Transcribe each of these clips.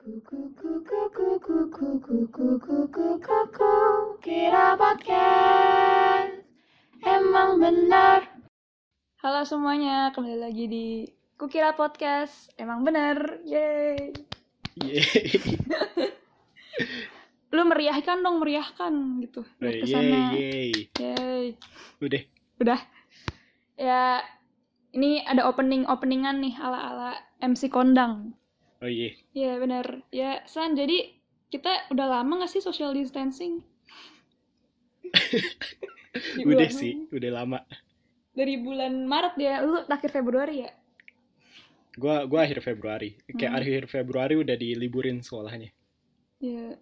Kira podcast Emang benar Halo semuanya, kembali lagi di Kukira Podcast Emang benar, yeay Yeay. Lu meriahkan dong, meriahkan gitu Yeay, yeay. Yeay Udah. Udah Ya, ini ada opening-openingan nih ala-ala MC Kondang Oh iya. Iya benar. Ya San, jadi kita udah lama gak sih social distancing? Di Udah bulan- sih, udah lama. Dari bulan Maret ya, lu akhir Februari ya? Gua gua akhir Februari. Kayak Hmm. akhir Februari udah diliburin sekolahnya. Ya.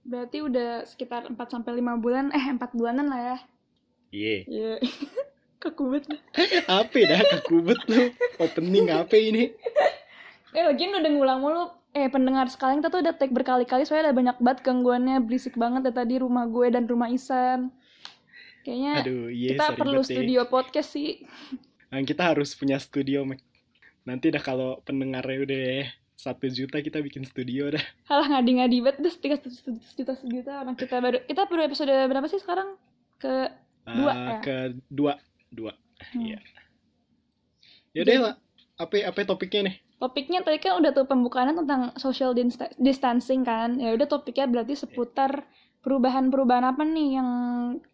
Berarti udah sekitar 4 sampai 5 bulan, eh 4 bulanan lah ya. Iya. Iya. Kaku banget. Apa dah kekubet lu? Opening apa ini? Eh lagian udah ngulang mulu. Eh pendengar sekalian kita tuh udah take berkali-kali soalnya ada banyak banget gangguannya berisik banget ya tadi rumah gue dan rumah Isan. Kayaknya Aduh, iya kita perlu banget ya. studio podcast sih. Nah, kita harus punya studio. Nanti dah kalau pendengarnya udah satu juta kita bikin studio dah. Halah ngadi-ngadi banget terus tiga juta sejuta orang kita baru kita baru episode berapa sih sekarang ke Dua, Eh, ya? Ke dua, dua. Hmm. Iya. Yaudah lah. Apa apa topiknya nih? Topiknya tadi kan udah tuh pembukaannya tentang social distancing kan ya udah topiknya berarti seputar perubahan-perubahan apa nih yang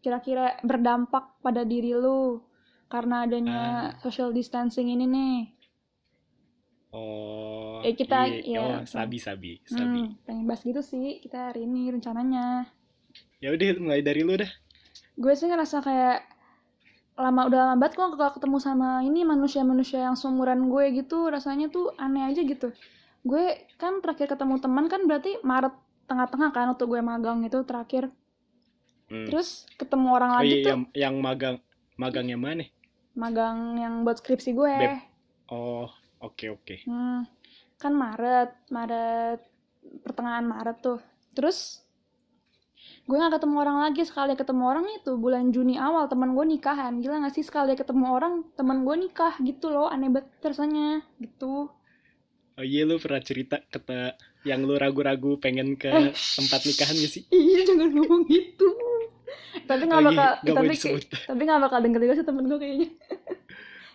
kira-kira berdampak pada diri lu karena adanya social distancing ini nih Oh, Eh, kita- iya. ya, oh, sabi sabi, sabi. hmm, pengen bahas gitu sih kita hari ini rencananya Ya udah mulai dari lu dah. gue sih ngerasa kayak lama udah lama banget gue gak ketemu sama ini manusia-manusia yang seumuran gue gitu rasanya tuh aneh aja gitu gue kan terakhir ketemu teman kan berarti Maret tengah-tengah kan waktu gue magang itu terakhir Hmm. terus ketemu orang Oh lagi iya, tuh yang, yang magang magang yang mana? magang yang buat skripsi gue Beb. Oh, oke oke. Hmm, kan Maret Maret pertengahan Maret tuh terus gue gak ketemu orang lagi sekali ketemu orang itu bulan Juni awal teman gue nikahan gila gak sih sekali ketemu orang teman gue nikah gitu loh aneh banget rasanya gitu Oh iya lu pernah cerita kata yang lu ragu-ragu pengen ke Eh, tempat nikahan gak sih? iya jangan ngomong gitu tapi nggak Oh iya, bakal nggak tapi boleh disebut. tapi nggak bakal denger juga sih temen gue kayaknya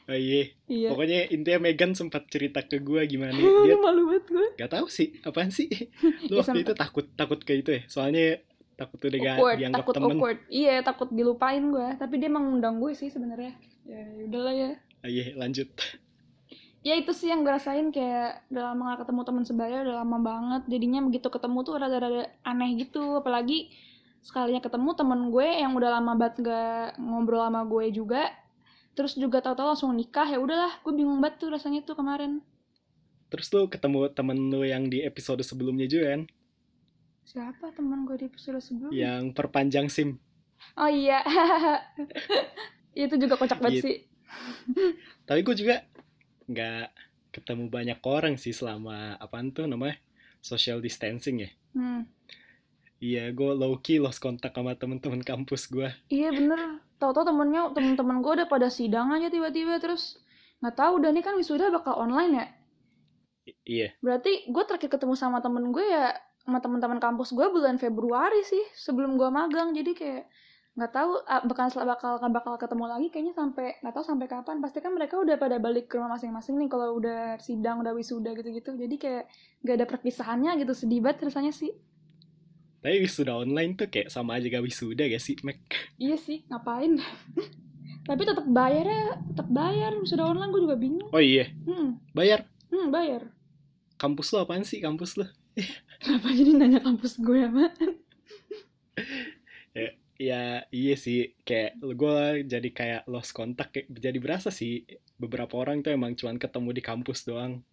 Oh iya. iya Pokoknya intinya Megan sempat cerita ke gua gimana dia malu banget gue gak tahu sih apaan sih. Lu Ya, waktu itu takut takut ke itu ya. Soalnya takut udah gak awkward dianggap takut temen. awkward. Iya takut dilupain gue tapi dia emang ngundang gue sih sebenarnya. Ya udahlah ya. Oh iya, lanjut. ya itu sih yang gue rasain kayak udah lama gak ketemu teman sebaya udah lama banget. Jadinya begitu ketemu tuh rada-rada aneh gitu. Apalagi sekalinya ketemu temen gue yang udah lama banget gak ngobrol sama gue juga. Terus juga tahu-tahu langsung nikah. Ya udahlah gue bingung banget tuh rasanya tuh kemarin. Terus lu ketemu temen lu yang di episode sebelumnya juga kan? Siapa teman gue di episode sebelumnya Yang perpanjang SIM. oh iya itu juga kocak banget Gitu. sih Tapi gue juga nggak ketemu banyak orang sih selama apaan tuh namanya social distancing ya. hmm. Iya, gue low key lost kontak sama temen-temen kampus gue. Iya bener, tau-tau temennya temen-temen gue udah pada sidang aja tiba-tiba terus nggak tahu udah nih kan wisuda bakal online ya. Iya, Berarti gue terakhir ketemu sama temen gue ya sama teman-teman kampus gue bulan Februari sih sebelum gue magang. Jadi kayak nggak tahu ah, bakal bakal nggak bakal ketemu lagi kayaknya sampai nggak tahu sampai kapan. Pasti kan mereka udah pada balik ke rumah masing-masing nih kalau udah sidang udah wisuda gitu-gitu. Jadi kayak gak ada perpisahannya gitu sedih banget rasanya sih. Tapi wisuda online tuh kayak sama aja gak wisuda gak sih, Mac? iya sih ngapain? Tapi tetap bayar ya tetap bayar. Wisuda online gue juga bingung. Oh iya, hmm, bayar. hmm bayar. Kampus lu apaan sih, kampus lu? Kenapa jadi nanya kampus gue ya, Mak? Ya iya sih, kayak gue jadi kayak lost kontak, kayak jadi berasa sih beberapa orang tuh emang cuman ketemu di kampus doang.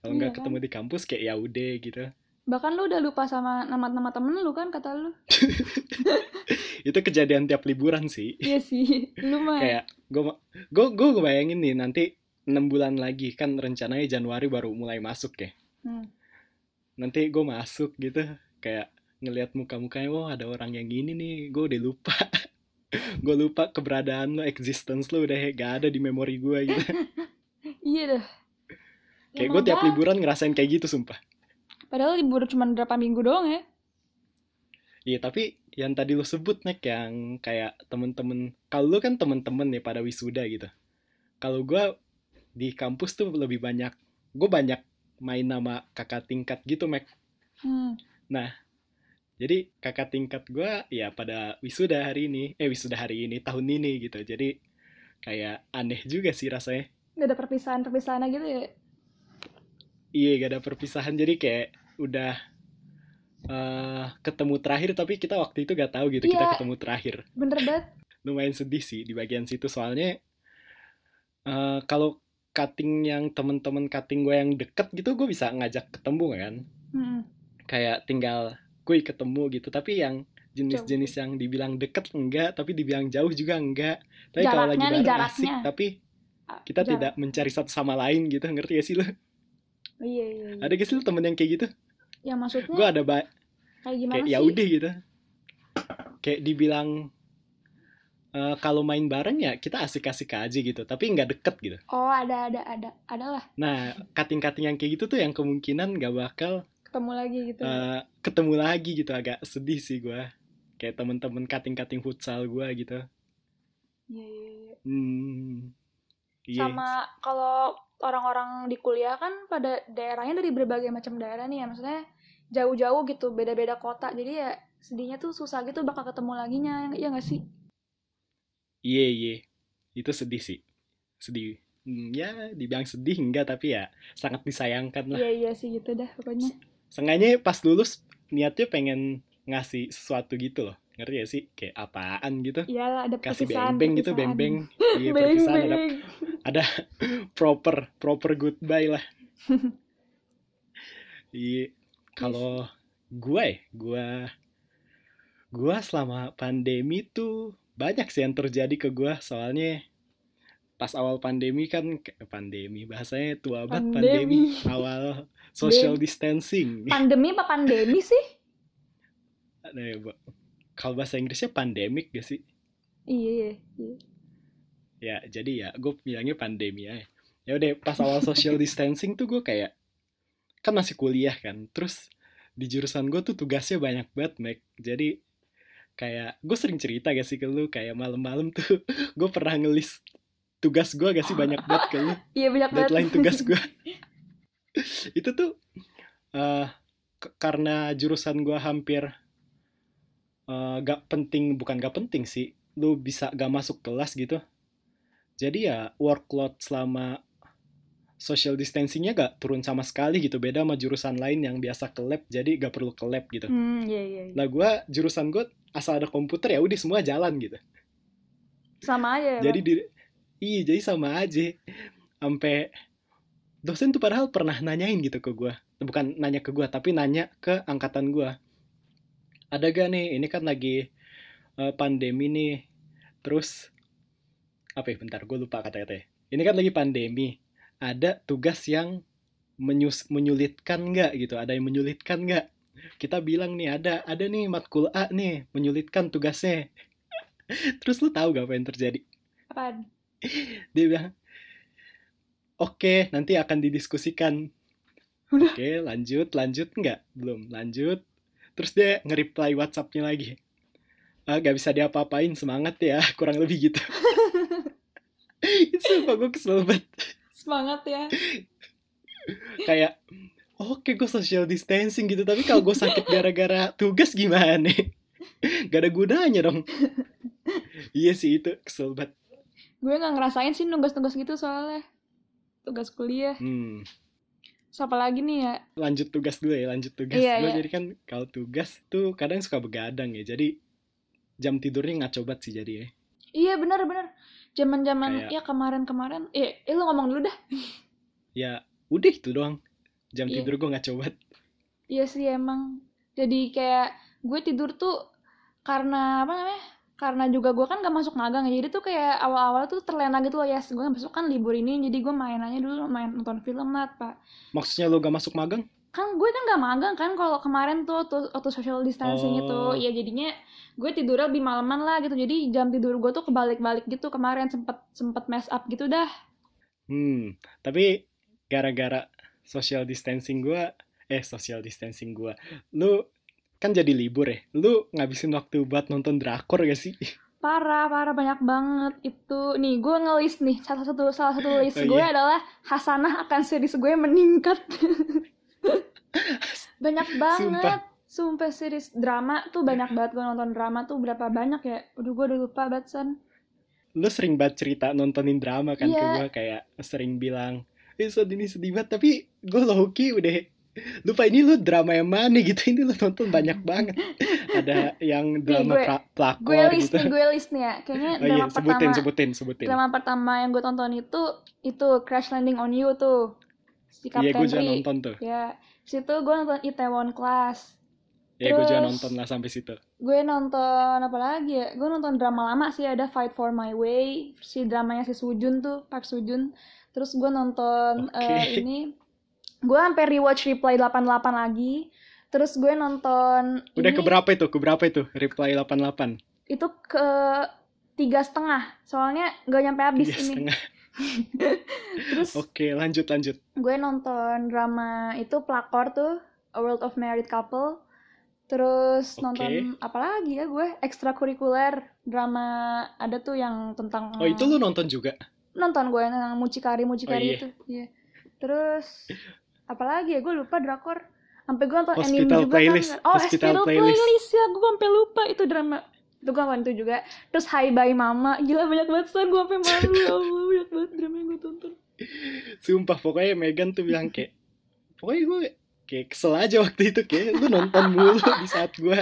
Kalau nggak Iya kan? ketemu di kampus kayak ya udah gitu. Bahkan lu udah lupa sama nama-nama temen lu kan, kata lu. Itu kejadian tiap liburan sih. Iya sih, lu mah. kayak gue gue gue bayangin nih nanti enam bulan lagi kan rencananya Januari baru mulai masuk ya. Hmm. Nanti gue masuk gitu kayak ngelihat muka-mukanya wah ada orang yang gini nih gue udah lupa gue lupa keberadaan lo existence lo udah gak ada di memori gue gitu Iya dah. kayak gue tiap liburan ngerasain kayak gitu sumpah Padahal libur cuma berapa minggu doang ya. Iya tapi yang tadi lu sebut nek yang kayak temen-temen kalau lu kan temen-temen nih pada wisuda gitu. Kalau gua di kampus tuh lebih banyak gue banyak main nama kakak tingkat gitu Mek. Hmm. Nah jadi kakak tingkat gua ya pada wisuda hari ini eh wisuda hari ini tahun ini gitu. Jadi kayak aneh juga sih rasanya. Gak ada perpisahan-perpisahan gitu ya. Iya gak ada perpisahan jadi kayak udah eh, ketemu terakhir tapi kita waktu itu gak tahu gitu kita Iya. ketemu terakhir. Bener banget. lumayan sedih sih di bagian situ soalnya eh, kalau cutting yang temen-temen cutting gue yang deket gitu gue bisa ngajak ketemu kan Hmm. kayak tinggal gue ketemu gitu tapi yang jenis-jenis yang dibilang deket enggak tapi dibilang jauh juga enggak tapi kalau lagi bareng jaraknya. asik tapi Ah, kita jarak. tidak mencari satu sama lain gitu ngerti gak sih lo Oh, iya, iya, iya. ada gak sih lo temen yang kayak gitu Ya maksudnya gue ada ba- kayak gimana kayak sih? ya udah gitu kayak dibilang eh, kalau main bareng ya kita asik-asik aja gitu tapi nggak deket gitu Oh ada ada ada ada lah Nah, cutting-cutting yang kayak gitu tuh yang kemungkinan gak bakal ketemu lagi gitu. eh, ketemu lagi gitu. Agak sedih sih gue. Kayak temen-temen cutting-cutting futsal gue gitu. Iya iya. iya. Hmm, iya. Sama kalau orang-orang di kuliah kan pada daerahnya dari berbagai macam daerah nih ya maksudnya jauh-jauh gitu beda-beda kota jadi ya sedihnya tuh susah gitu bakal ketemu laginya ya nggak sih? Iya, iya. Itu sedih sih. Sedih. Hmm, ya, dibilang sedih enggak, tapi ya sangat disayangkan lah. Iya iya sih gitu dah pokoknya. Sengaja pas lulus, niatnya pengen ngasih sesuatu gitu loh. Ngerti gak sih? Kayak apaan gitu. Iyalah ada Kasih perpisahan. beng-beng gitu, beng-beng. Iya, perpisahan ada ada proper proper goodbye lah iya kalau gue ya, gue gue selama pandemi tuh banyak sih yang terjadi ke gue soalnya pas awal pandemi kan pandemi bahasanya tua banget pandemi, Pandemi. awal social distancing Pandemi apa pandemi sih? Ya, kalau bahasa Inggrisnya pandemic gak sih Iya iya. iya. ya jadi ya gue bilangnya pandemi ya ya udah pas awal social distancing tuh gue kayak kan masih kuliah kan terus di jurusan gue tuh tugasnya banyak banget Mac jadi kayak gue sering cerita gak sih ke lu? Kayak malam-malam tuh gue pernah ngelis tugas gue gak sih? Banyak banget ke lu. Iya banyak banget. deadline tugas gue itu tuh k- karena jurusan gue hampir eh, gak penting bukan gak penting sih. Lu bisa gak masuk kelas gitu. Jadi ya workload selama social distancingnya gak turun sama sekali gitu. Beda sama jurusan lain yang biasa ke lab jadi gak perlu ke lab gitu. Hmm iya iya. iya. lah gue jurusan gue asal ada komputer ya udah semua jalan gitu. Sama aja ya. jadi di iya jadi sama aja. Sampai dosen tuh padahal pernah nanyain gitu ke gua. Bukan nanya ke gua tapi nanya ke angkatan gua. Ada gak nih ini kan lagi eh, pandemi nih. Terus apa ya bentar gue lupa kata-katanya. Ini kan lagi pandemi ada tugas yang menyus menyulitkan nggak gitu? Ada yang menyulitkan nggak? Kita bilang nih ada ada nih matkul A nih menyulitkan tugasnya. Terus lu tahu gak apa yang terjadi? Apaan? dia bilang oke nanti akan didiskusikan. Oke lanjut lanjut nggak? Belum lanjut. Terus dia nge-reply WhatsAppnya lagi. Ah gak bisa diapa-apain semangat ya. Kurang lebih gitu. Itu sumpah gue kesel banget Semangat ya. kayak oke gue social distancing gitu tapi kalau gue sakit gara-gara tugas gimana gak ada gunanya dong iya sih itu kesel banget Gue nggak ngerasain sih nugas-nugas gitu soalnya. Tugas kuliah. hmm. So, apalagi nih ya. lanjut tugas dulu ya lanjut tugas Iya, gue iya. jadi kan kalau tugas tuh kadang suka begadang ya jadi jam tidurnya ngaco banget sih jadi ya Iya benar-benar. Zaman-zaman Kayak- ya kemarin-kemarin. Eh, eh lu ngomong dulu dah. ya udah itu doang jam Iya. tidur gue ngaco banget Iya sih emang. Jadi kayak gue tidur tuh karena apa namanya? Karena juga gue kan gak masuk magang ya. Jadi tuh kayak awal-awal tuh terlena gitu loh ya. Gue besok kan libur ini jadi gue main aja dulu main nonton film lah pak. maksudnya lo gak masuk magang Kan gue kan gak magang kan kalau kemarin tuh waktu, waktu social distancing Oh. itu. Ya jadinya gue tidur lebih malaman lah gitu. Jadi jam tidur gue tuh kebalik-balik gitu kemarin sempet sempet mess up gitu dah. hmm tapi gara-gara social distancing gue eh social distancing gua lu kan jadi libur ya lu ngabisin waktu buat nonton drakor gak sih Parah, parah banyak banget itu. Nih, gue ngelis nih salah satu salah satu list Oh, gue iya? adalah Hasanah akan series gue meningkat. banyak banget. Sumpah. Sumpah. series drama tuh banyak banget gue nonton drama tuh berapa banyak ya? Udah gue udah lupa banget San. lu sering banget cerita nontonin drama kan ke Iya. gua kayak sering bilang eh sedih ini sedih banget tapi gue low-key udah lupa ini lu drama yang mana gitu ini lu nonton banyak banget ada yang drama gue- pra- pelakor Gue list gitu nih, gue list nih ya. Kayaknya oh drama iya sebutin pertama sebutin sebutin drama pertama yang gue tonton itu itu Crash Landing on You tuh. Si iya gue Kapten juga Ri. nonton tuh. Ya, situ gue nonton Itaewon Class. ya gue juga nonton lah sampai situ. gue nonton apa lagi ya? Gue nonton drama lama sih ada Fight for My Way si dramanya si Sujun tuh Park Sujun. Terus gue nonton eh, ini gue sampai rewatch Reply 88 lagi. Terus gue nonton udah ini, keberapa itu? Keberapa itu? Reply 88 itu ke tiga setengah. Soalnya nggak nyampe habis ini. setengah terus oke lanjut lanjut gue nonton drama itu pelakor tuh A World of Married Couple terus Oke. nonton apa lagi ya gue ekstrakurikuler drama ada tuh yang tentang oh itu lu nonton juga nonton gue yang mucikari mucikari Oh, iya. itu iya terus apa lagi ya gue lupa drakor sampai gue nonton anime Hospital juga Playlist. kan oh Hospital hospital Playlist. playlist. ya gue sampai lupa itu drama itu gue nonton itu juga. Terus Hi Bye Mama. Gila banyak banget son gue sampai malu. Ya Allah banyak banget drama yang gue tonton. Sumpah pokoknya Megan tuh bilang kayak pokoknya gue kayak kesel aja waktu itu. Kayak lu nonton mulu di saat gue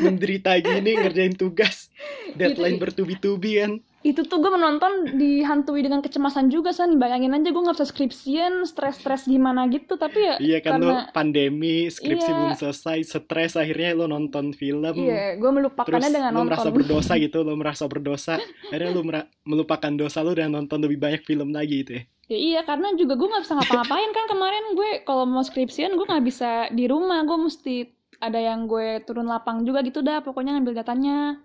menderita gini ngerjain tugas. Deadline Itu- bertubi-tubi kan itu tuh gue menonton dihantui dengan kecemasan juga san. Bayangin aja gue nggak bisa skripsian stres-stres gimana gitu. Tapi ya iya kan karena pandemi skripsi Iya. belum selesai stres akhirnya lu nonton film. Iya gue terus melupakannya dengan lu merasa nonton. berdosa gitu lu merasa berdosa. Akhirnya lu mera- melupakan dosa lu dan nonton lebih banyak film lagi gitu ya. Ya, iya karena juga gue nggak bisa ngapa-ngapain kan. Kemarin gue kalau mau skripsian gue nggak bisa di rumah. Gue mesti ada yang gue turun lapang juga gitu dah pokoknya ngambil datanya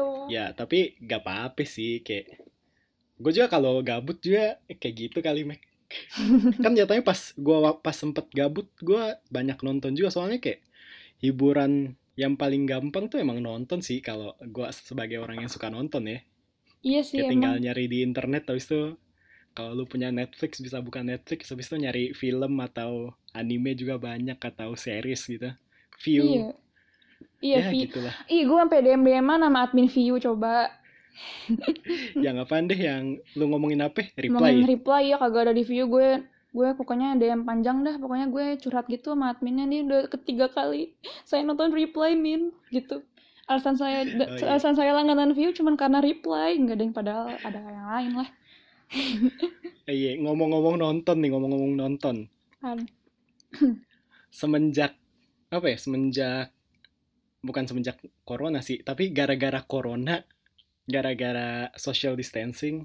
tuh ya tapi gak apa-apa sih kayak gue juga kalau gabut juga kayak gitu kali Mek. Kan jatuhnya pas gua pas sempet gabut gua banyak nonton juga. Soalnya kayak hiburan yang paling gampang tuh emang nonton sih kalau gua sebagai orang yang suka nonton ya. Iya sih kayak tinggal emang nyari di internet habis itu kalau lu punya Netflix bisa buka Netflix habis itu nyari film atau anime juga banyak atau series gitu. View. Iya iya ya gitulah. Ih gue sampai DM DM nama admin View coba. Yang apaan deh yang lu ngomongin apa? Reply. Ngomongin reply ya kagak ada di view gue gue pokoknya DM panjang dah. Pokoknya gue curhat gitu sama adminnya. Nih udah ketiga kali saya nonton reply min. Gitu. Alasan saya Oh, iya. alasan saya langganan view cuman karena reply. Nggak ada yang padahal ada yang lain lah. Eh, iya ngomong-ngomong nonton nih ngomong-ngomong nonton. Semenjak apa ya semenjak bukan semenjak corona sih tapi gara-gara corona gara-gara social distancing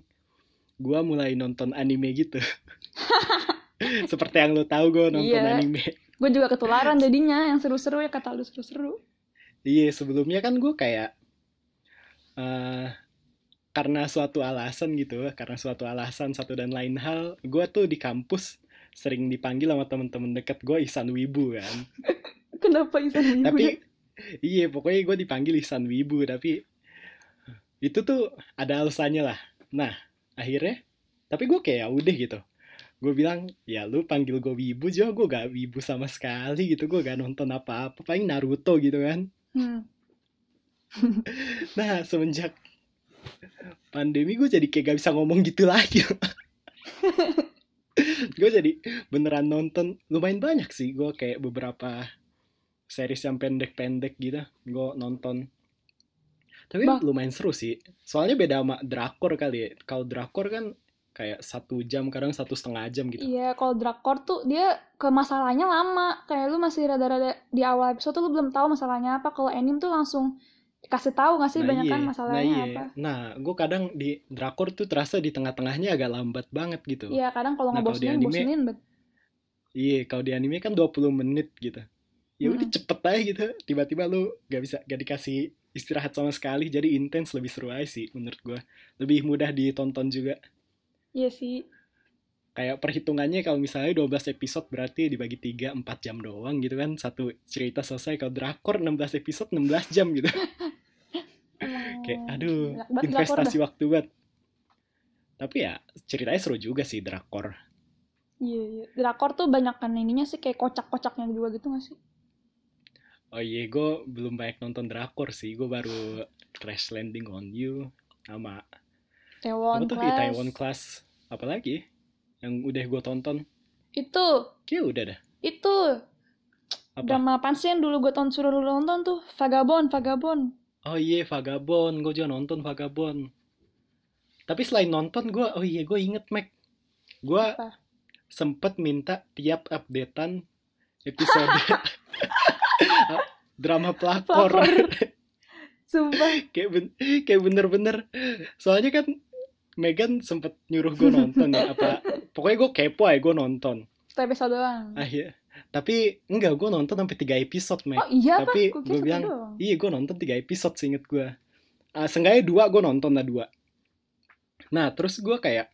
gua mulai nonton anime gitu seperti yang lu tahu gue nonton Iya. anime gue juga ketularan jadinya yang seru-seru ya kata lu seru-seru iya sebelumnya kan gue kayak eh karena suatu alasan gitu karena suatu alasan satu dan lain hal gue tuh di kampus sering dipanggil sama temen-temen deket gue Ihsan Wibu kan kenapa Isan Wibu ya? tapi iya pokoknya gue dipanggil Ihsan Wibu tapi itu tuh ada alasannya lah. Nah akhirnya tapi gue kayak ya udah gitu. Gue bilang ya lu panggil gue wibu juga gue gak wibu sama sekali gitu. Gue gak nonton apa-apa. Paling Naruto gitu kan. Hmm. nah semenjak pandemi gue jadi kayak gak bisa ngomong gitu lagi. Gue jadi beneran nonton. Lumayan banyak sih gue kayak beberapa series yang pendek-pendek gitu gue nonton tapi Bah. lumayan seru sih soalnya beda sama drakor kali ya kalau drakor kan kayak satu jam kadang satu setengah jam gitu Iya, kalau drakor tuh dia ke masalahnya lama. Kayak lu masih rada-rada di awal episode tuh lu belum tahu masalahnya apa. Kalau anime tuh langsung kasih tahu nggak sih banyak kan iya, masalahnya nah, iya. apa. nah gue kadang di drakor tuh terasa di tengah-tengahnya agak lambat banget gitu Iya, kadang kalau Nah, ngebosenin, bosenin bet. Iya, kalau di anime kan 20 menit gitu. Ya udah cepet aja gitu. Tiba-tiba lu gak bisa gak dikasih istirahat sama sekali, jadi intens lebih seru aja sih menurut gua. Lebih mudah ditonton juga. Iya sih. kayak perhitungannya kalau misalnya 12 episode berarti dibagi 3 4 jam doang gitu kan satu cerita selesai kalau drakor 16 episode 16 jam gitu kayak aduh investasi waktu banget tapi ya ceritanya seru juga sih drakor Iya, iya. Drakor tuh banyak kan ininya sih kayak kocak-kocaknya juga gitu gak sih? Oh iya gue belum banyak nonton drakor sih gue baru Crash Landing on You sama apa tuh Class. Itaewon Class apalagi yang udah gue tonton Itu, kayak udah dah itu. apa Drama apaan sih yang dulu gue tonton suruh lu nonton tuh? Vagabond, Vagabond. Oh iya, Vagabond. Gue juga nonton Vagabond. Tapi selain nonton, gue, oh iya, gue inget, Mac. Gue Apa? sempet minta tiap updatean episode drama pelakor. Pelakor. Sumpah. kayak ben kayak bener-bener. Soalnya kan Megan sempet nyuruh gue nonton ya. Apa, pokoknya gue kepo aja, gue nonton. Satu episode doang. Ah, iya. Tapi enggak, gue nonton sampai 3 episode, Mac. Oh iya? Tapi kira gue bilang, doang. Iya, gue nonton tiga episode seinget gue. Uh, seenggaknya dua gue nonton lah dua. Nah, terus gue kayak,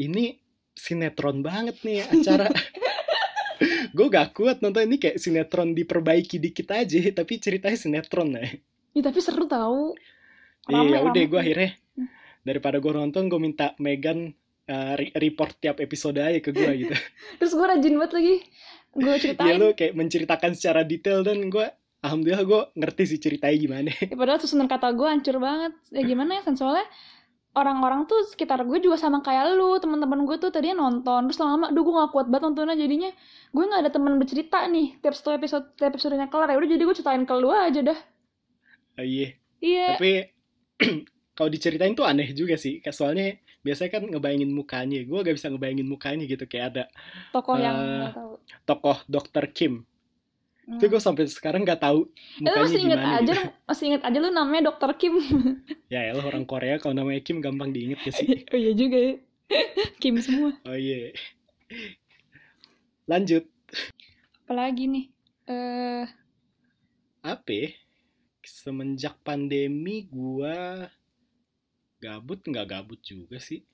ini sinetron banget nih acara. gue gak kuat nonton ini kayak sinetron diperbaiki dikit aja, tapi ceritanya sinetron ya. Ya, tapi seru tau. Iya, ya udah gue akhirnya daripada gue nonton, gue minta Megan uh, re- report tiap episode aja ke gue gitu. Terus gue rajin banget lagi. Gue Iya ceritain. lu kayak menceritakan secara detail dan gue alhamdulillah gue ngerti sih ceritanya gimana. Ya, padahal susunan kata gue hancur banget. Ya gimana ya? Soalnya orang-orang tuh sekitar gue juga sama kayak lu. Teman-teman gue tuh tadinya nonton. Terus lama-lama, duh gue gak kuat banget nontonnya. Jadinya gue gak ada teman bercerita nih. Tiap satu episode, tiap episodenya kelar. Ya udah jadi gue ceritain ke lu aja dah. Ah, iya. Iya. Tapi kalau diceritain tuh aneh juga sih. Kayak Soalnya biasanya kan ngebayangin mukanya. Gue gak bisa ngebayangin mukanya gitu. Kayak ada Tokoh yang Eh, tahu. tokoh Dr. Kim. Hmm. Tapi gue sampai sekarang gak tahu Eh, lu mukanya masih inget gimana aja, gitu. masih inget aja lu namanya Dr. Kim. Ya elah orang Korea kalau namanya Kim gampang diinget ya sih. oh iya juga ya. Kim semua. Oh iya. Lanjut. Apalagi nih? Eh, Apa ya? Semenjak pandemi gua gabut nggak gabut juga sih.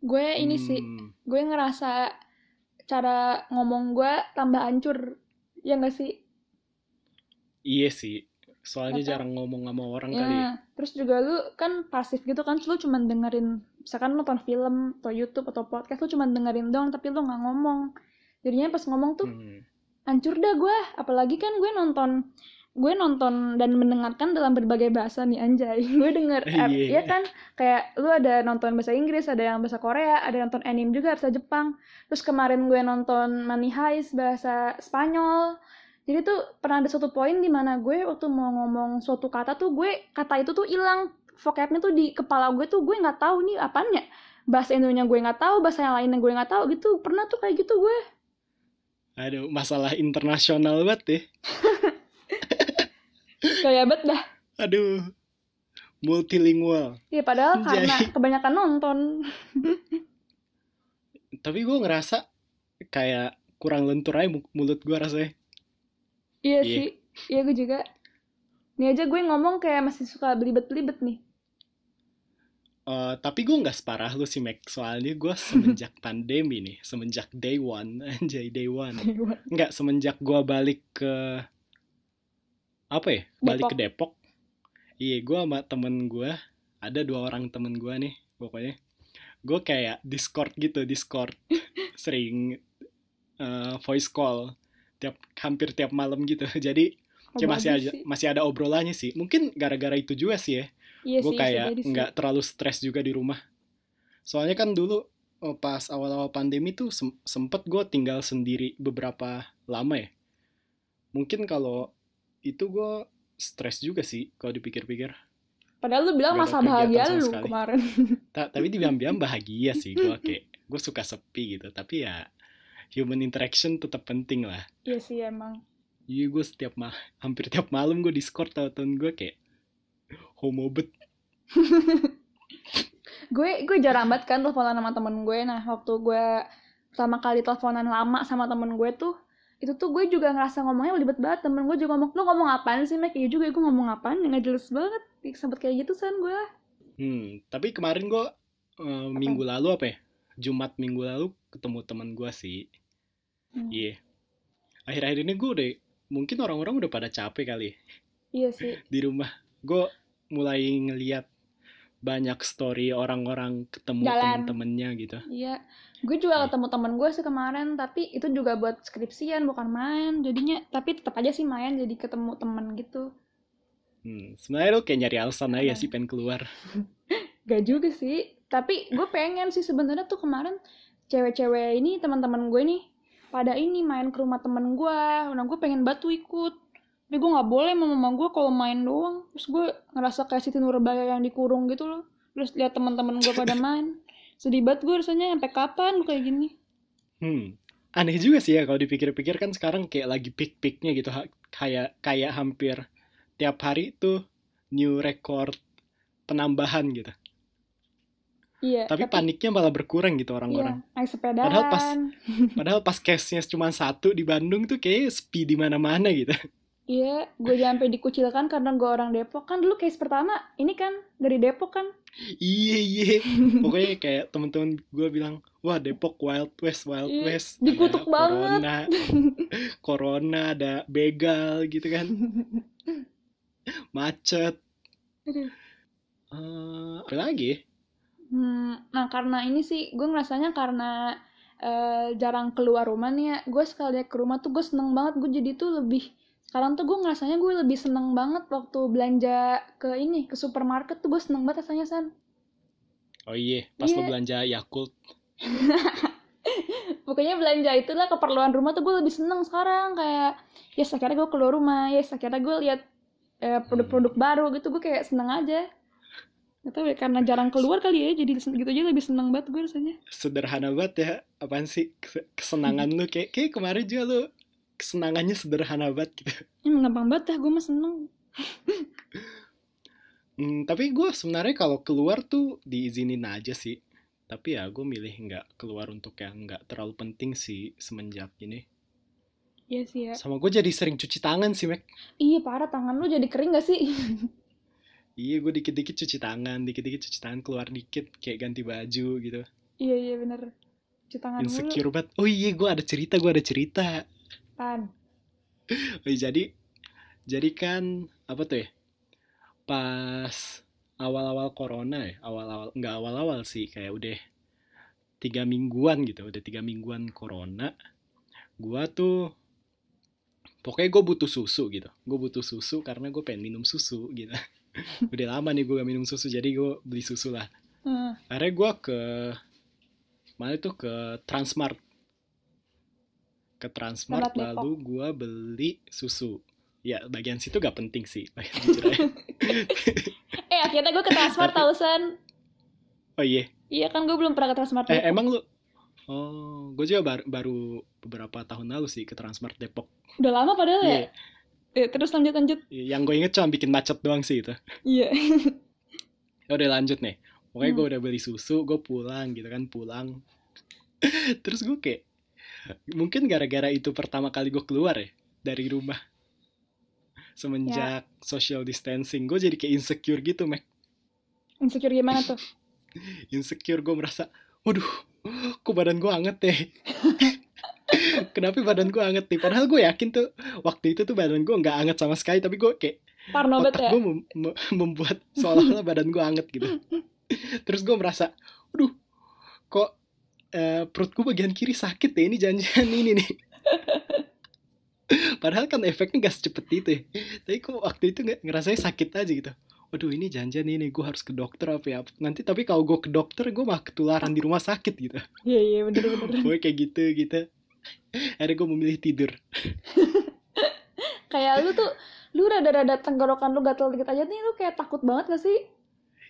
gue ini sih, Hmm, gue ngerasa cara ngomong gue tambah hancur. Ya gak sih? Iya sih. Soalnya Nggak tahu. jarang ngomong sama orang kali. Ya, terus juga lu kan pasif gitu kan, lu cuma dengerin, misalkan lu nonton film atau YouTube atau podcast, lu cuma dengerin doang, tapi lu nggak ngomong. Jadinya pas ngomong tuh Hmm. hancur dah gue. Apalagi kan gue nonton, gue nonton dan mendengarkan dalam berbagai bahasa nih anjay. Gue denger, Iya. ya kan, kayak lu ada nonton bahasa Inggris, ada yang bahasa Korea, ada yang nonton anime juga bahasa Jepang. Terus kemarin gue nonton Money Heist bahasa Spanyol. Jadi tuh pernah ada suatu poin di mana gue waktu mau ngomong suatu kata tuh gue kata itu tuh hilang vocabnya tuh di kepala gue tuh gue nggak tahu nih apanya bahasa Indonesia gue nggak tahu bahasa yang lainnya gue nggak tahu gitu pernah tuh kayak gitu gue Aduh, masalah internasional banget ya. kayak bet dah Aduh. Multilingual. ya padahal Anjay. karena kebanyakan nonton Tapi gue ngerasa kayak kurang lentur aja mu- mulut gue rasanya. iya Iya. sih iya gue juga ini aja gue ngomong kayak masih suka belibet-belibet nih Eh, tapi gue nggak separah lu sih, Mac. Soalnya gue semenjak pandemi nih, semenjak day one, anjay day one. Nggak, semenjak gue balik ke apa ya? Balik ke Depok. Iya, gue sama temen gue, ada dua orang temen gue nih, pokoknya. Gue kayak Discord gitu, Discord. Sering eh, voice call tiap hampir tiap malam gitu. Jadi kayak masih sih. masih ada obrolannya sih. Mungkin gara-gara itu juga sih ya. iya gue kayak nggak terlalu stres juga di rumah. Soalnya kan dulu oh, pas awal-awal pandemi tuh sem- sempet gue tinggal sendiri beberapa lama ya. Mungkin kalau itu gue stres juga sih kalau dipikir-pikir. padahal lu bilang masa bahagia lu sekali. kemarin Ta- tapi dibilang-bilang bahagia sih gue kayak gue suka sepi gitu. Tapi ya human interaction tetap penting lah. iya sih emang Iya gue setiap ma hampir tiap malam gue discord tau temen gue kayak homo bet. gue gue jarang banget kan teleponan sama temen gue nah waktu gue pertama kali teleponan lama sama temen gue tuh itu tuh gue juga ngerasa ngomongnya belibet banget temen gue juga ngomong lu ngomong apaan sih Mek iya juga gue ngomong apaan? Nggak jelas banget sempet kayak gitu san gue. Hmm, tapi kemarin gue minggu lalu apa ya? Jumat minggu lalu ketemu teman gue sih. Hmm. iya. Akhir-akhir ini gue udah mungkin orang-orang udah pada capek kali Iya sih. di rumah. Gue mulai ngeliat banyak story orang-orang ketemu temen-temennya gitu Iya. Gue juga Iya. ketemu temen gue sih kemarin, tapi itu juga buat skripsian bukan main. Jadinya, tapi tetap aja sih main jadi ketemu temen gitu. hmm, sebenarnya lo kayak nyari alasan aja sih pengen keluar Gak juga sih. Tapi gue pengen sih sebenarnya tuh kemarin cewek-cewek ini teman-teman gue nih pada ini main ke rumah temen gue. Nah gue pengen batu ikut. Tapi gue nggak boleh sama mama gue kalau main doang. Terus gue ngerasa kayak Siti Nurbaya yang dikurung gitu loh. Terus lihat teman-teman gue pada main. Sedih banget gue rasanya sampai kapan gue kayak gini. Hmm. Aneh juga sih ya kalau dipikir-pikir kan sekarang kayak lagi peak-peaknya gitu ha- kayak kayak hampir tiap hari tuh new record penambahan gitu. Iya. Tapi paniknya malah berkurang gitu orang-orang. Iya, naik sepedaan. Padahal pas- Padahal pas case-nya cuma satu di Bandung tuh kayak sepi di mana-mana gitu. Iya, gue sampai dikucilkan karena gue orang Depok kan dulu case pertama ini kan dari Depok kan. Iya iya. Pokoknya kayak temen-temen gue bilang, wah Depok Wild West Wild Iya, West. dikutuk Ada banget. Corona, corona ada begal gitu kan, macet. Aduh. Eh, apa lagi? Hmm, nah karena ini sih gue ngerasanya karena eh, jarang keluar rumah nih ya. Gue sekali ke rumah tuh gue seneng banget. Gue jadi tuh lebih sekarang tuh gue ngerasanya gue lebih seneng banget waktu belanja ke ini ke supermarket tuh gue seneng banget rasanya san. Oh iya, pas lo Iya. belanja Yakult. Pokoknya belanja itulah keperluan rumah tuh gue lebih seneng sekarang kayak yes akhirnya gue keluar rumah yes akhirnya gue lihat eh, produk-produk baru gitu gue kayak seneng aja Gak tau ya karena jarang keluar kali ya jadi gitu aja lebih seneng banget gue rasanya Sederhana banget ya, apaan sih Kes- kesenangan lu kayak kayak kemarin juga lu kesenangannya sederhana banget gitu. emang gampang banget dah gue mah seneng Hmm, tapi gue sebenarnya kalau keluar tuh diizinin aja sih. Tapi ya gue milih nggak keluar untuk yang nggak terlalu penting sih semenjak ini. iya sih ya Sama gue jadi sering cuci tangan sih, Mek. iya parah tangan lu jadi kering gak sih Iya, gue dikit-dikit cuci tangan, dikit-dikit cuci tangan, keluar dikit, kayak ganti baju gitu. iya iya bener cuci tangan dulu Insecure banget. Oh iya, gue ada cerita, gue ada cerita. Pan jadi, jadi kan, apa tuh ya? Pas awal-awal corona ya, awal-awal, nggak awal-awal sih, kayak udah tiga mingguan gitu, udah tiga mingguan corona. Gua tuh, pokoknya gue butuh susu gitu. Gue butuh susu karena gue pengen minum susu gitu. udah lama nih gue gak minum susu, jadi gue beli susu lah. Heeh. Akhirnya gue ke, mana tuh ke Transmart. Ke Transmart, lalu gue beli susu. Ya, bagian situ gak penting sih. eh akhirnya gue ke Transmart tau San oh iya, iya kan gue belum pernah ke Transmart eh Depok. emang lu? Oh, gue juga baru, baru beberapa tahun lalu sih ke Transmart Depok. udah lama padahal ya Iya, Eh, terus lanjut lanjut yang gue inget cuma bikin macet doang sih itu. iya Ya udah lanjut nih. Pokoknya Hmm. gue udah beli susu, gue pulang gitu kan, pulang. Terus gue kayak, mungkin gara-gara itu pertama kali gue keluar ya dari rumah. Semenjak social distancing, gue jadi kayak insecure gitu, Mek. insecure gimana tuh Insecure, gue merasa, waduh, kok badan gue anget deh. Kenapa badan gue anget nih? Padahal gue yakin tuh, waktu itu tuh badan gue nggak anget sama sekali, tapi gue kayak, parno otak ya gue mem- mem- membuat seolah-olah badan gue anget gitu. Terus gue merasa, aduh, kok eh, perut gue bagian kiri sakit ya ini janjian ini nih. Padahal kan efeknya gak secepat itu ya. Tapi kok waktu itu nggak ngerasanya sakit aja gitu. Waduh ini janjian ini gue harus ke dokter apa ya. Nanti tapi kalau gue ke dokter gue mah ketularan di rumah sakit gitu. iya iya bener bener Gue kayak gitu gitu. Akhirnya gue memilih tidur. kayak lu tuh lu rada-rada tenggorokan lu gatel dikit aja nih lu kayak takut banget gak sih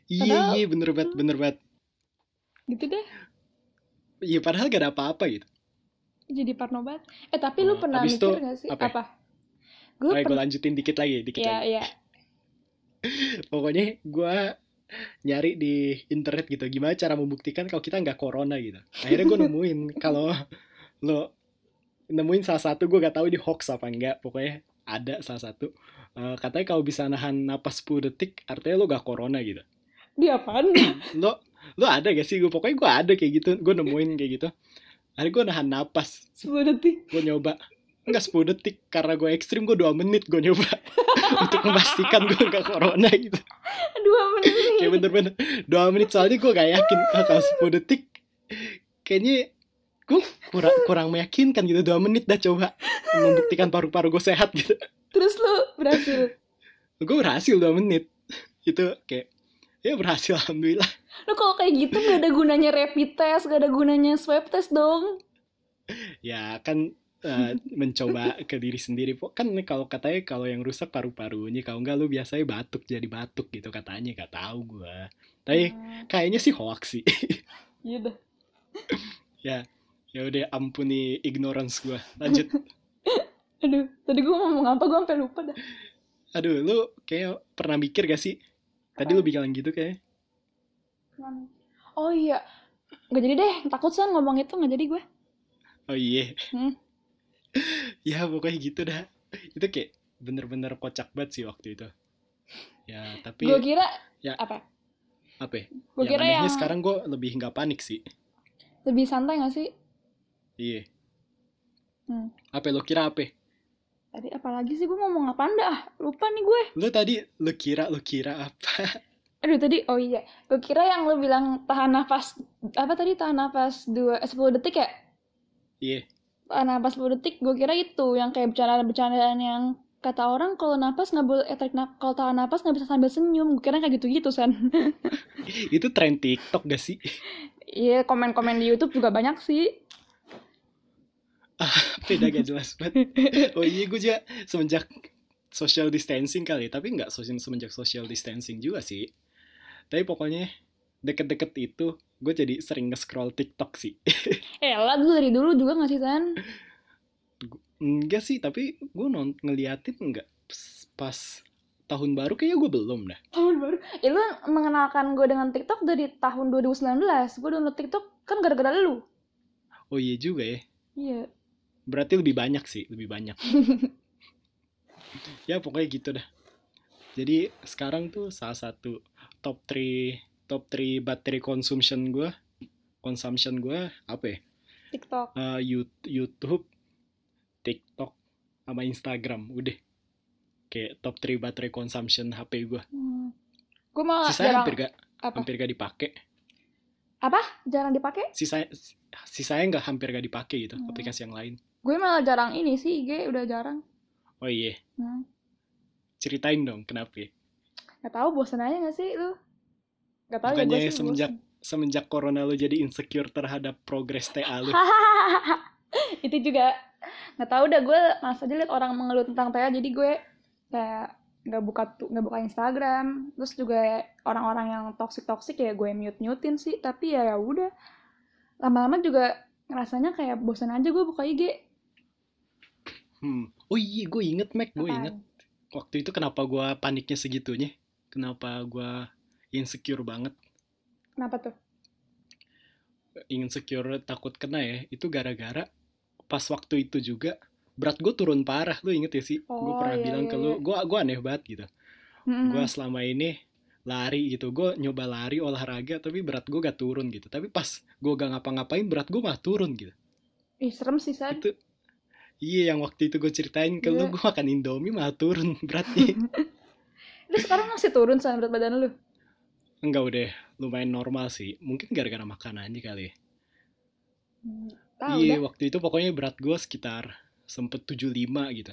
Iya Padahal- iya bener banget bener banget. gitu deh Iya padahal gak ada apa-apa gitu. jadi parno banget eh tapi lu Oh, pernah mikir itu gak sih apa ya? apa gue Oke gue pernah lanjutin dikit lagi, dikit iya lagi. iya Pokoknya gue nyari di internet gitu gimana cara membuktikan kalau kita nggak corona gitu. Akhirnya gue nemuin kalau lo nemuin salah satu gue gak tahu ini hoax apa enggak. Pokoknya ada salah satu. Eh, katanya kalau bisa nahan napas 10 detik artinya lo gak corona gitu. dia apaan Lo lu ada gak sih? Gue pokoknya gue ada kayak gitu. Gue nemuin kayak gitu. Hari gue nahan napas. 10 detik. gue nyoba. Enggak 10 detik. Karena gue ekstrim gue 2 menit gue nyoba. Untuk memastikan gue gak corona gitu. 2 menit. kayak bener-bener 2 menit. Soalnya gue gak yakin kalau 10 detik. Kayaknya gue kurang kurang meyakinkan gitu. 2 menit dah coba. Membuktikan paru-paru gue sehat gitu. Terus lu berhasil. gue berhasil 2 menit. Itu kayak ya berhasil alhamdulillah Lu kalau kayak gitu gak ada gunanya rapid test, gak ada gunanya swab test dong. ya kan eh, mencoba ke diri sendiri kan kalau katanya kalau yang rusak paru-parunya kalau enggak lu biasanya batuk jadi batuk gitu katanya gak tahu gue tapi Hmm, kayaknya sih hoax sih. Iya dah. ya ya udah ampuni ignorance gue lanjut. Aduh, tadi gue ngomong apa? Gue sampai lupa dah. aduh lu kayak pernah mikir gak sih? Tadi lu bilang gitu kayak Oh iya. Gak jadi deh, takut san ngomong itu gak jadi gue. oh iya Hmm. ya pokoknya gitu dah itu kayak bener-bener kocak banget sih waktu itu ya tapi Gue kira ya. apa? apa ya? Gue yang kira yang sekarang gue lebih nggak panik sih lebih santai gak sih? iya Hmm. apa lo kira apa Tadi apalagi sih gue ngomong apa dah? Lupa nih gue. lo tadi lo kira lo kira apa Aduh tadi, oh iya. Gue kira yang lu bilang tahan nafas, apa tadi tahan nafas dua, eh, 10 detik ya? iya Tahan nafas 10 detik, gue kira itu. Yang kayak bercandaan-bercandaan yang kata orang kalau nafas nggak boleh, eh, tarik kalau tahan nafas nggak bisa sambil senyum. Gue kira kayak gitu-gitu, San. itu tren TikTok gak sih Iya, komen-komen di YouTube juga banyak sih. beda gak jelas banget oh iya gue juga semenjak social distancing kali tapi nggak semenjak social distancing juga sih tapi pokoknya deket-deket itu gue jadi sering nge-scroll TikTok sih Eh, lah dulu dari dulu juga nggak sih, San? enggak sih tapi gue non ngeliatin enggak pas tahun baru kayaknya gue belum dah Tahun baru. Ya lu mengenalkan gue dengan TikTok dari tahun 2019. Gue download TikTok kan gara-gara lu. oh iya juga ya Iya. berarti lebih banyak sih lebih banyak ya pokoknya gitu dah jadi sekarang tuh salah satu top 3 top 3 battery consumption gue consumption gue apa ya TikTok. Yout- YouTube TikTok sama Instagram udah kayak top 3 battery consumption HP gue Hmm. Gue malah sisanya jarang hampir gak apa? hampir gak dipakai Jarang dipakai. sisanya sisanya nggak hampir gak dipakai gitu Hmm. aplikasi yang lain Gue malah jarang ini sih, IG udah jarang. oh iya Hmm. ceritain dong kenapa ya? Gak tau bosan aja gak sih lu? Gak tau ya Bukannya sih semenjak- bosen. semenjak corona lu jadi insecure terhadap progres TA lu? Itu juga nggak tahu dah gue masa aja liat orang mengeluh tentang TA jadi gue kayak nggak buka nggak buka Instagram. Terus juga orang-orang yang toxic toxic ya gue mute mutein sih tapi ya ya udah. Lama-lama juga rasanya kayak bosan aja gue buka IG Hmm. Oh iya, gue inget Mac, gue inget. Waktu itu kenapa gue paniknya segitunya, kenapa gue insecure banget, kenapa tuh insecure takut kena ya, itu gara-gara pas waktu itu juga berat gue turun parah, lu inget ya sih? gue Oh, pernah iya, bilang iya, ke lu, iya. gue gue aneh banget gitu, Mm-mm. gue selama ini lari gitu, gue nyoba lari olahraga tapi berat gue gak turun gitu, tapi pas gue gak ngapa-ngapain berat gue malah turun gitu. ih serem sih San Itu iya yang waktu itu gue ceritain ke lu, Iya. gue makan indomie malah turun beratnya. lu sekarang masih turun San berat badan lu Enggak udah lumayan normal sih. Mungkin gara-gara makanannya kali ya. tahu iya, waktu itu pokoknya berat gue sekitar sempet 75 gitu.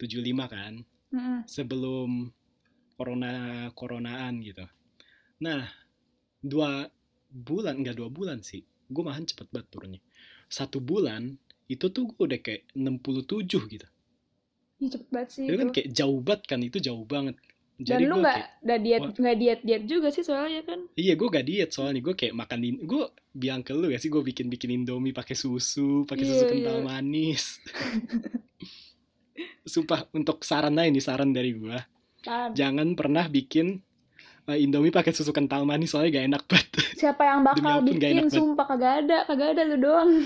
75 kan. Mm-mm. Sebelum corona coronaan gitu. Nah, dua bulan enggak dua bulan sih. Gue mahan cepet banget turunnya. Satu bulan itu tuh gue udah kayak 67 gitu. Ih, cepet banget sih Itu kan kayak jauh banget kan, itu jauh banget. Dan lu nggak nggak diet nggak diet diet juga sih soalnya kan Iya gue gak diet soalnya gue kayak makan gue bilang ke lu ya sih gue bikin bikin indomie pakai susu pakai susu Iya, kental iya. manis. Sumpah untuk saran aja nih saran dari gue jangan pernah bikin uh, indomie pakai susu kental manis soalnya gak enak banget. siapa yang bakal bikin banget. sumpah kagak ada kagak ada lu doang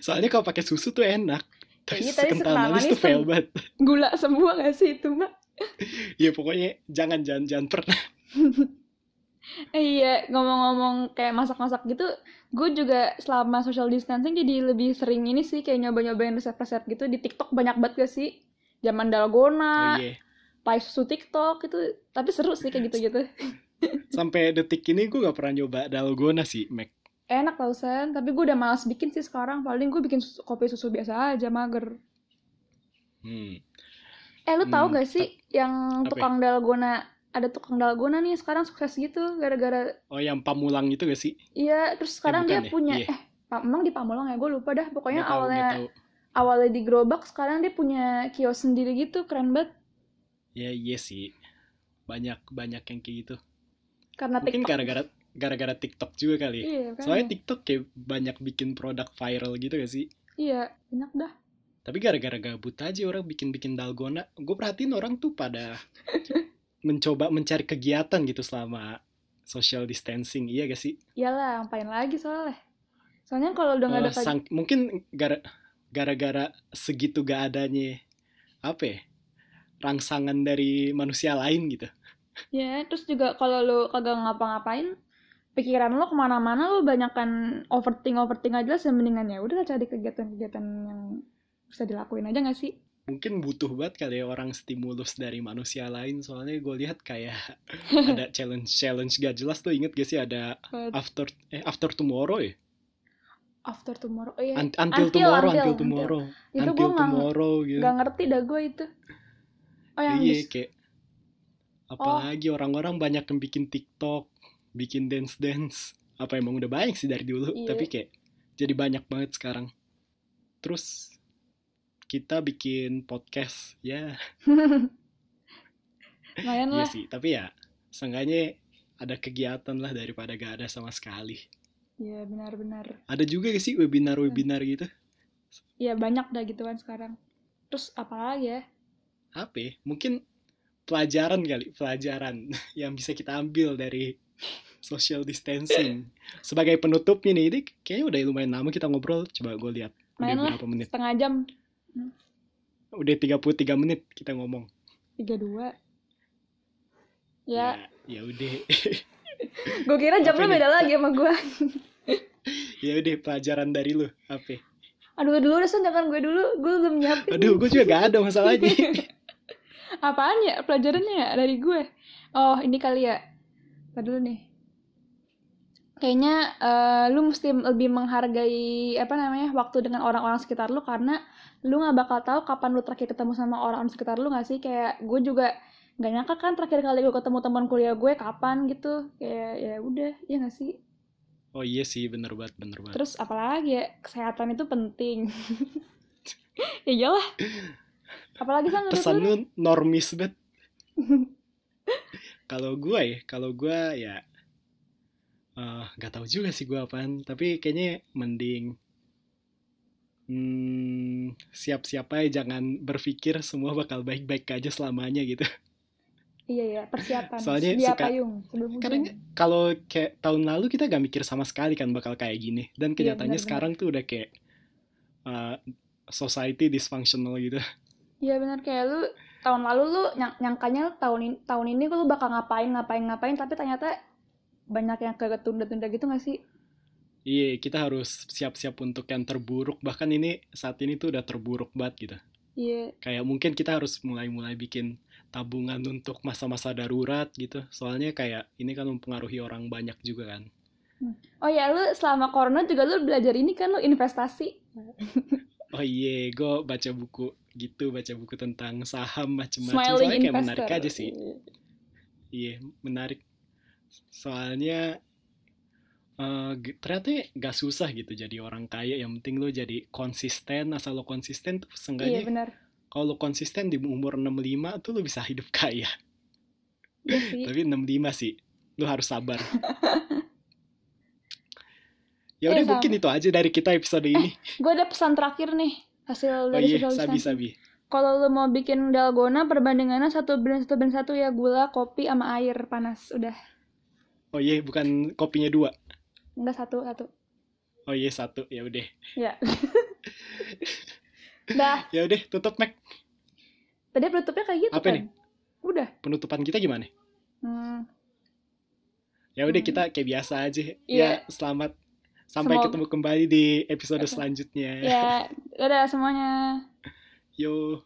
Soalnya kalau pakai susu tuh enak. Tapi Iya, susu kental kental manis tuh manis fail banget. gula semua gak sih itu mah Iya pokoknya jangan jangan jangan pernah. Eh, iya, ngomong-ngomong kayak masak-masak gitu, gue juga selama social distancing jadi lebih sering ini sih kayak nyoba-nyobain resep-resep gitu di TikTok banyak banget gak sih? Zaman Oh dalgona, iya. pai susu TikTok itu, tapi seru sih kayak gitu-gitu. Sampai detik ini gue gak pernah nyoba dalgona sih, Mac. Enak tau Sen, tapi gue udah malas bikin sih sekarang. Paling gue bikin susu- kopi susu biasa aja, mager. Hmm. Eh, lu tahu Hmm, gak sih yang Apa ya? tukang dalgona, ada tukang dalgona nih sekarang sukses gitu gara-gara Oh yang pamulang itu gak sih? iya terus sekarang bukan dia ya? punya Iya. eh emang di Pamulang ya gue lupa dah pokoknya Gak awalnya tahu. awalnya di gerobak sekarang dia punya kios sendiri gitu keren banget Ya iya sih. Banyak banyak yang kayak gitu. karena Mungkin gara-gara gara-gara TikTok juga kali. iya kan Soalnya TikTok kayak banyak bikin produk viral gitu gak sih? iya enak dah Tapi gara-gara gabut aja orang bikin-bikin dalgona. Gue perhatiin orang tuh pada mencoba mencari kegiatan gitu selama social distancing. Iya gak sih? iyalah ngapain lagi soalnya soalnya kalau udah nggak ada Eh, sang- mungkin gara- gara-gara segitu gak adanya apa ya? Rangsangan dari manusia lain gitu. ya terus juga kalau lu kagak ngapa-ngapain pikiran lu ke mana-mana lu banyakkan overthink overthink aja lah mendingan ya udah cari kegiatan-kegiatan yang bisa dilakuin aja nggak sih Mungkin butuh banget kali ya orang stimulus dari manusia lain. Soalnya gue lihat kayak ada challenge-challenge gak jelas tuh. Inget gak sih ada after eh after tomorrow ya? after tomorrow oh, iya. Un- until, Until, tomorrow, until, until, until. tomorrow, itu until gue nggak tomorrow gitu. nggak ngerti dah gue itu oh yang iya kayak apalagi orang-orang banyak yang bikin TikTok, bikin dance dance. Apa emang udah banyak sih dari dulu, Iya. tapi kayak jadi banyak banget sekarang. Terus kita bikin podcast, ya lumayan iya lah sih. Tapi ya seenggaknya ada kegiatan lah daripada gak ada sama sekali. Iya benar-benar. Ada juga gak sih webinar-webinar gitu? Iya banyak dah gitu kan sekarang. Terus apa lagi ya? Apa ya? Mungkin pelajaran kali, pelajaran yang bisa kita ambil dari social distancing. Sebagai penutupnya nih, ini kayaknya udah lumayan lama kita ngobrol. Coba gue lihat. Udah Main lah. berapa menit? Setengah jam. Udah 33 menit kita ngomong. 32. Ya, ya udah. gue kira jam lu beda lagi sama gue. ya udah pelajaran dari lu. Apa? Aduh dulu udah jangan gue dulu. Gue belum nyiapin. Aduh, gue juga gak ada masalahnya. Apaan ya pelajarannya ya dari gue? Oh ini kali ya. Tadi dulu nih. Kayaknya eh, lu mesti lebih menghargai apa namanya waktu dengan orang-orang sekitar lu karena lu nggak bakal tahu kapan lu terakhir ketemu sama orang-orang sekitar lu nggak sih kayak gue juga nggak nyangka kan terakhir kali gue ketemu teman kuliah gue kapan gitu kayak ya udah ya nggak sih oh iya sih, bener banget, bener banget. terus apalagi ya kesehatan itu penting ya iyalah apalagi kan menurut Pesan lu? lu normis banget. kalau gue ya, kalau gue ya eh nggak tahu juga sih gue apaan, tapi kayaknya mending hmm, siap-siap aja jangan berpikir semua bakal baik-baik aja selamanya gitu. Iya ya, persiapan. Soalnya Sedia suka- payung sebelum hujan. Karena kalau kayak tahun lalu kita gak mikir sama sekali kan bakal kayak gini, dan Iya, kenyataannya benar-benar. sekarang tuh udah kayak eh, society dysfunctional gitu. Iya benar kayak lu tahun lalu lu nyang nyangkanya tahun ini tahun ini lu bakal ngapain ngapain ngapain tapi ternyata banyak yang ketunda-tunda gitu gak sih? Iya, kita harus siap-siap untuk yang terburuk. Bahkan ini saat ini tuh udah terburuk banget gitu. Iya, Kayak mungkin kita harus mulai-mulai bikin tabungan untuk masa-masa darurat gitu. Soalnya kayak ini kan mempengaruhi orang banyak juga kan. Oh ya, lu selama corona juga lu belajar ini kan lu investasi. Oh iya, gue baca buku gitu, baca buku tentang saham. Smiling Soalnya kayak investor. menarik aja sih. Iya, menarik. Soalnya eh, g- ternyata gak susah gitu jadi orang kaya. Yang penting lo jadi konsisten, asal lo konsisten tuh Iya seenggaknya benar. kalau lo konsisten di umur 65 tuh lo bisa hidup kaya. Iya sih. Tapi 65 sih, lo harus sabar. ya udah Eh, mungkin itu aja dari kita episode ini. Gue ada pesan terakhir nih hasil oh dari iya, social sabi sabi. Kalau lu mau bikin dalgona perbandingannya satu blend satu blend satu ya gula, kopi sama air panas. Udah. Oh iya, bukan kopinya dua. Enggak satu satu. Oh iya satu, ya udah. Ya. Dah, Ya udah, tutup Mac. tadi penutupnya kayak gitu Apa kan? nih? Udah. Penutupan kita gimana? Hmm. ya udah Hmm. kita kayak biasa aja ya Iya. selamat sampai Semoga- ketemu kembali di episode selanjutnya Ya, dadah semuanya. yo